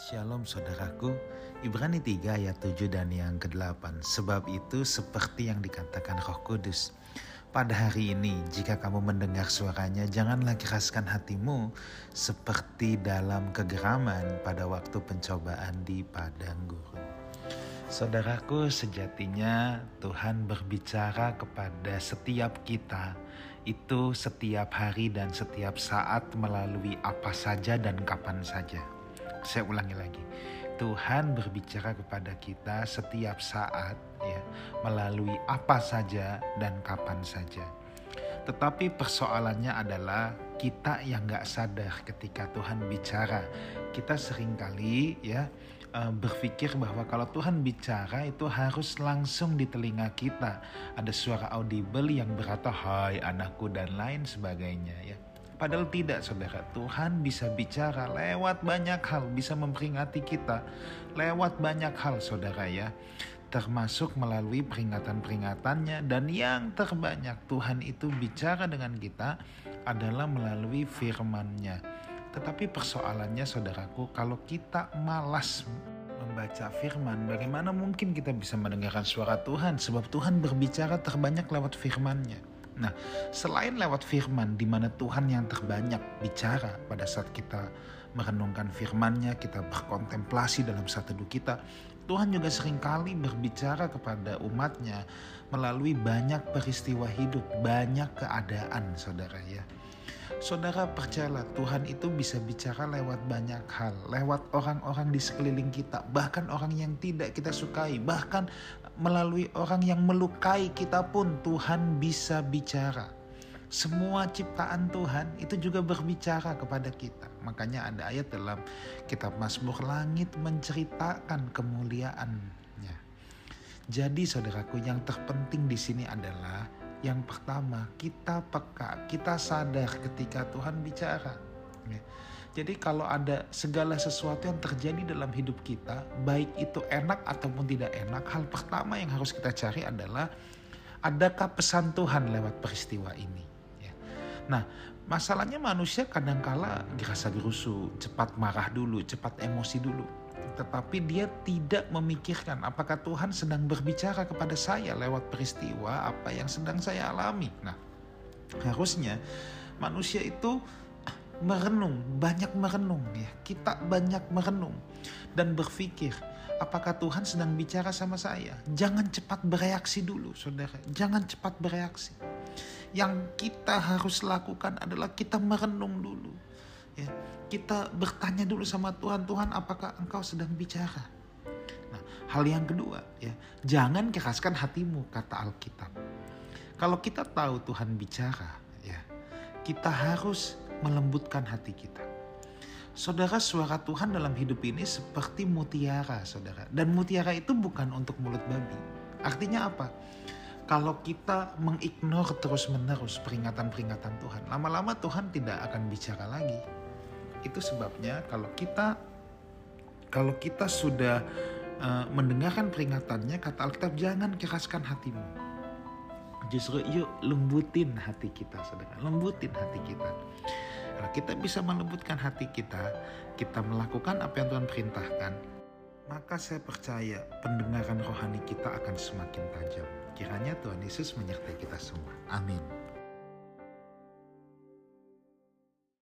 Shalom saudaraku, Ibrani 3 ayat 7 dan yang ke-8. Sebab itu seperti yang dikatakan roh kudus. Pada hari ini, jika kamu mendengar suaranya, janganlah keraskan hatimu seperti dalam kegeraman pada waktu pencobaan di padang gurun. Saudaraku, sejatinya Tuhan berbicara kepada setiap kita itu setiap hari dan setiap saat melalui apa saja dan kapan saja. Saya ulangi lagi. Tuhan berbicara kepada kita setiap saat ya, melalui apa saja dan kapan saja. Tetapi persoalannya adalah kita yang gak sadar ketika Tuhan bicara. Kita sering kali ya eh, berpikir bahwa kalau Tuhan bicara itu harus langsung di telinga kita. Ada suara audible yang berkata hai anakku dan lain sebagainya ya. Padahal tidak saudara, Tuhan bisa bicara lewat banyak hal, bisa memperingati kita lewat banyak hal saudara ya. Termasuk melalui peringatan-peringatannya dan yang terbanyak Tuhan itu bicara dengan kita adalah melalui firman-Nya. Tetapi persoalannya saudaraku, kalau kita malas membaca firman, bagaimana mungkin kita bisa mendengarkan suara Tuhan? Sebab Tuhan berbicara terbanyak lewat firman-Nya. Nah, selain lewat firman di mana Tuhan yang terbanyak bicara pada saat kita merenungkan firman-Nya, kita berkontemplasi dalam satu teduh kita, Tuhan juga sering kali berbicara kepada umatnya melalui banyak peristiwa hidup, banyak keadaan saudara ya. Saudara percayalah Tuhan itu bisa bicara lewat banyak hal, lewat orang-orang di sekeliling kita, bahkan orang yang tidak kita sukai, bahkan melalui orang yang melukai kita pun Tuhan bisa bicara. Semua ciptaan Tuhan itu juga berbicara kepada kita. Makanya ada ayat dalam kitab Mazmur langit menceritakan kemuliaannya. Jadi saudaraku yang terpenting di sini adalah yang pertama kita peka, kita sadar ketika Tuhan bicara. Ya. Jadi kalau ada segala sesuatu yang terjadi dalam hidup kita, baik itu enak ataupun tidak enak, hal pertama yang harus kita cari adalah adakah pesan Tuhan lewat peristiwa ini. Ya. Nah, masalahnya manusia kadangkala dirasa gerusu, cepat marah dulu, cepat emosi dulu. Tetapi dia tidak memikirkan apakah Tuhan sedang berbicara kepada saya lewat peristiwa apa yang sedang saya alami. Nah, harusnya manusia itu merenung, banyak merenung ya. Kita banyak merenung dan berpikir, apakah Tuhan sedang bicara sama saya? Jangan cepat bereaksi dulu, Saudara. Jangan cepat bereaksi. Yang kita harus lakukan adalah kita merenung dulu. Ya, kita bertanya dulu sama Tuhan, Tuhan apakah Engkau sedang bicara? Nah, hal yang kedua ya, jangan keraskan hatimu kata Alkitab. Kalau kita tahu Tuhan bicara, ya, kita harus melembutkan hati kita. Saudara, suara Tuhan dalam hidup ini seperti mutiara, saudara. Dan mutiara itu bukan untuk mulut babi. Artinya apa? Kalau kita mengignore terus-menerus peringatan-peringatan Tuhan, lama-lama Tuhan tidak akan bicara lagi. Itu sebabnya kalau kita kalau kita sudah uh, mendengarkan peringatannya, kata Alkitab jangan keraskan hatimu. Justru yuk lembutin hati kita, saudara. Lembutin hati kita. Kalau kita bisa melembutkan hati kita, kita melakukan apa yang Tuhan perintahkan, maka saya percaya pendengaran rohani kita akan semakin tajam. Kiranya Tuhan Yesus menyertai kita semua. Amin.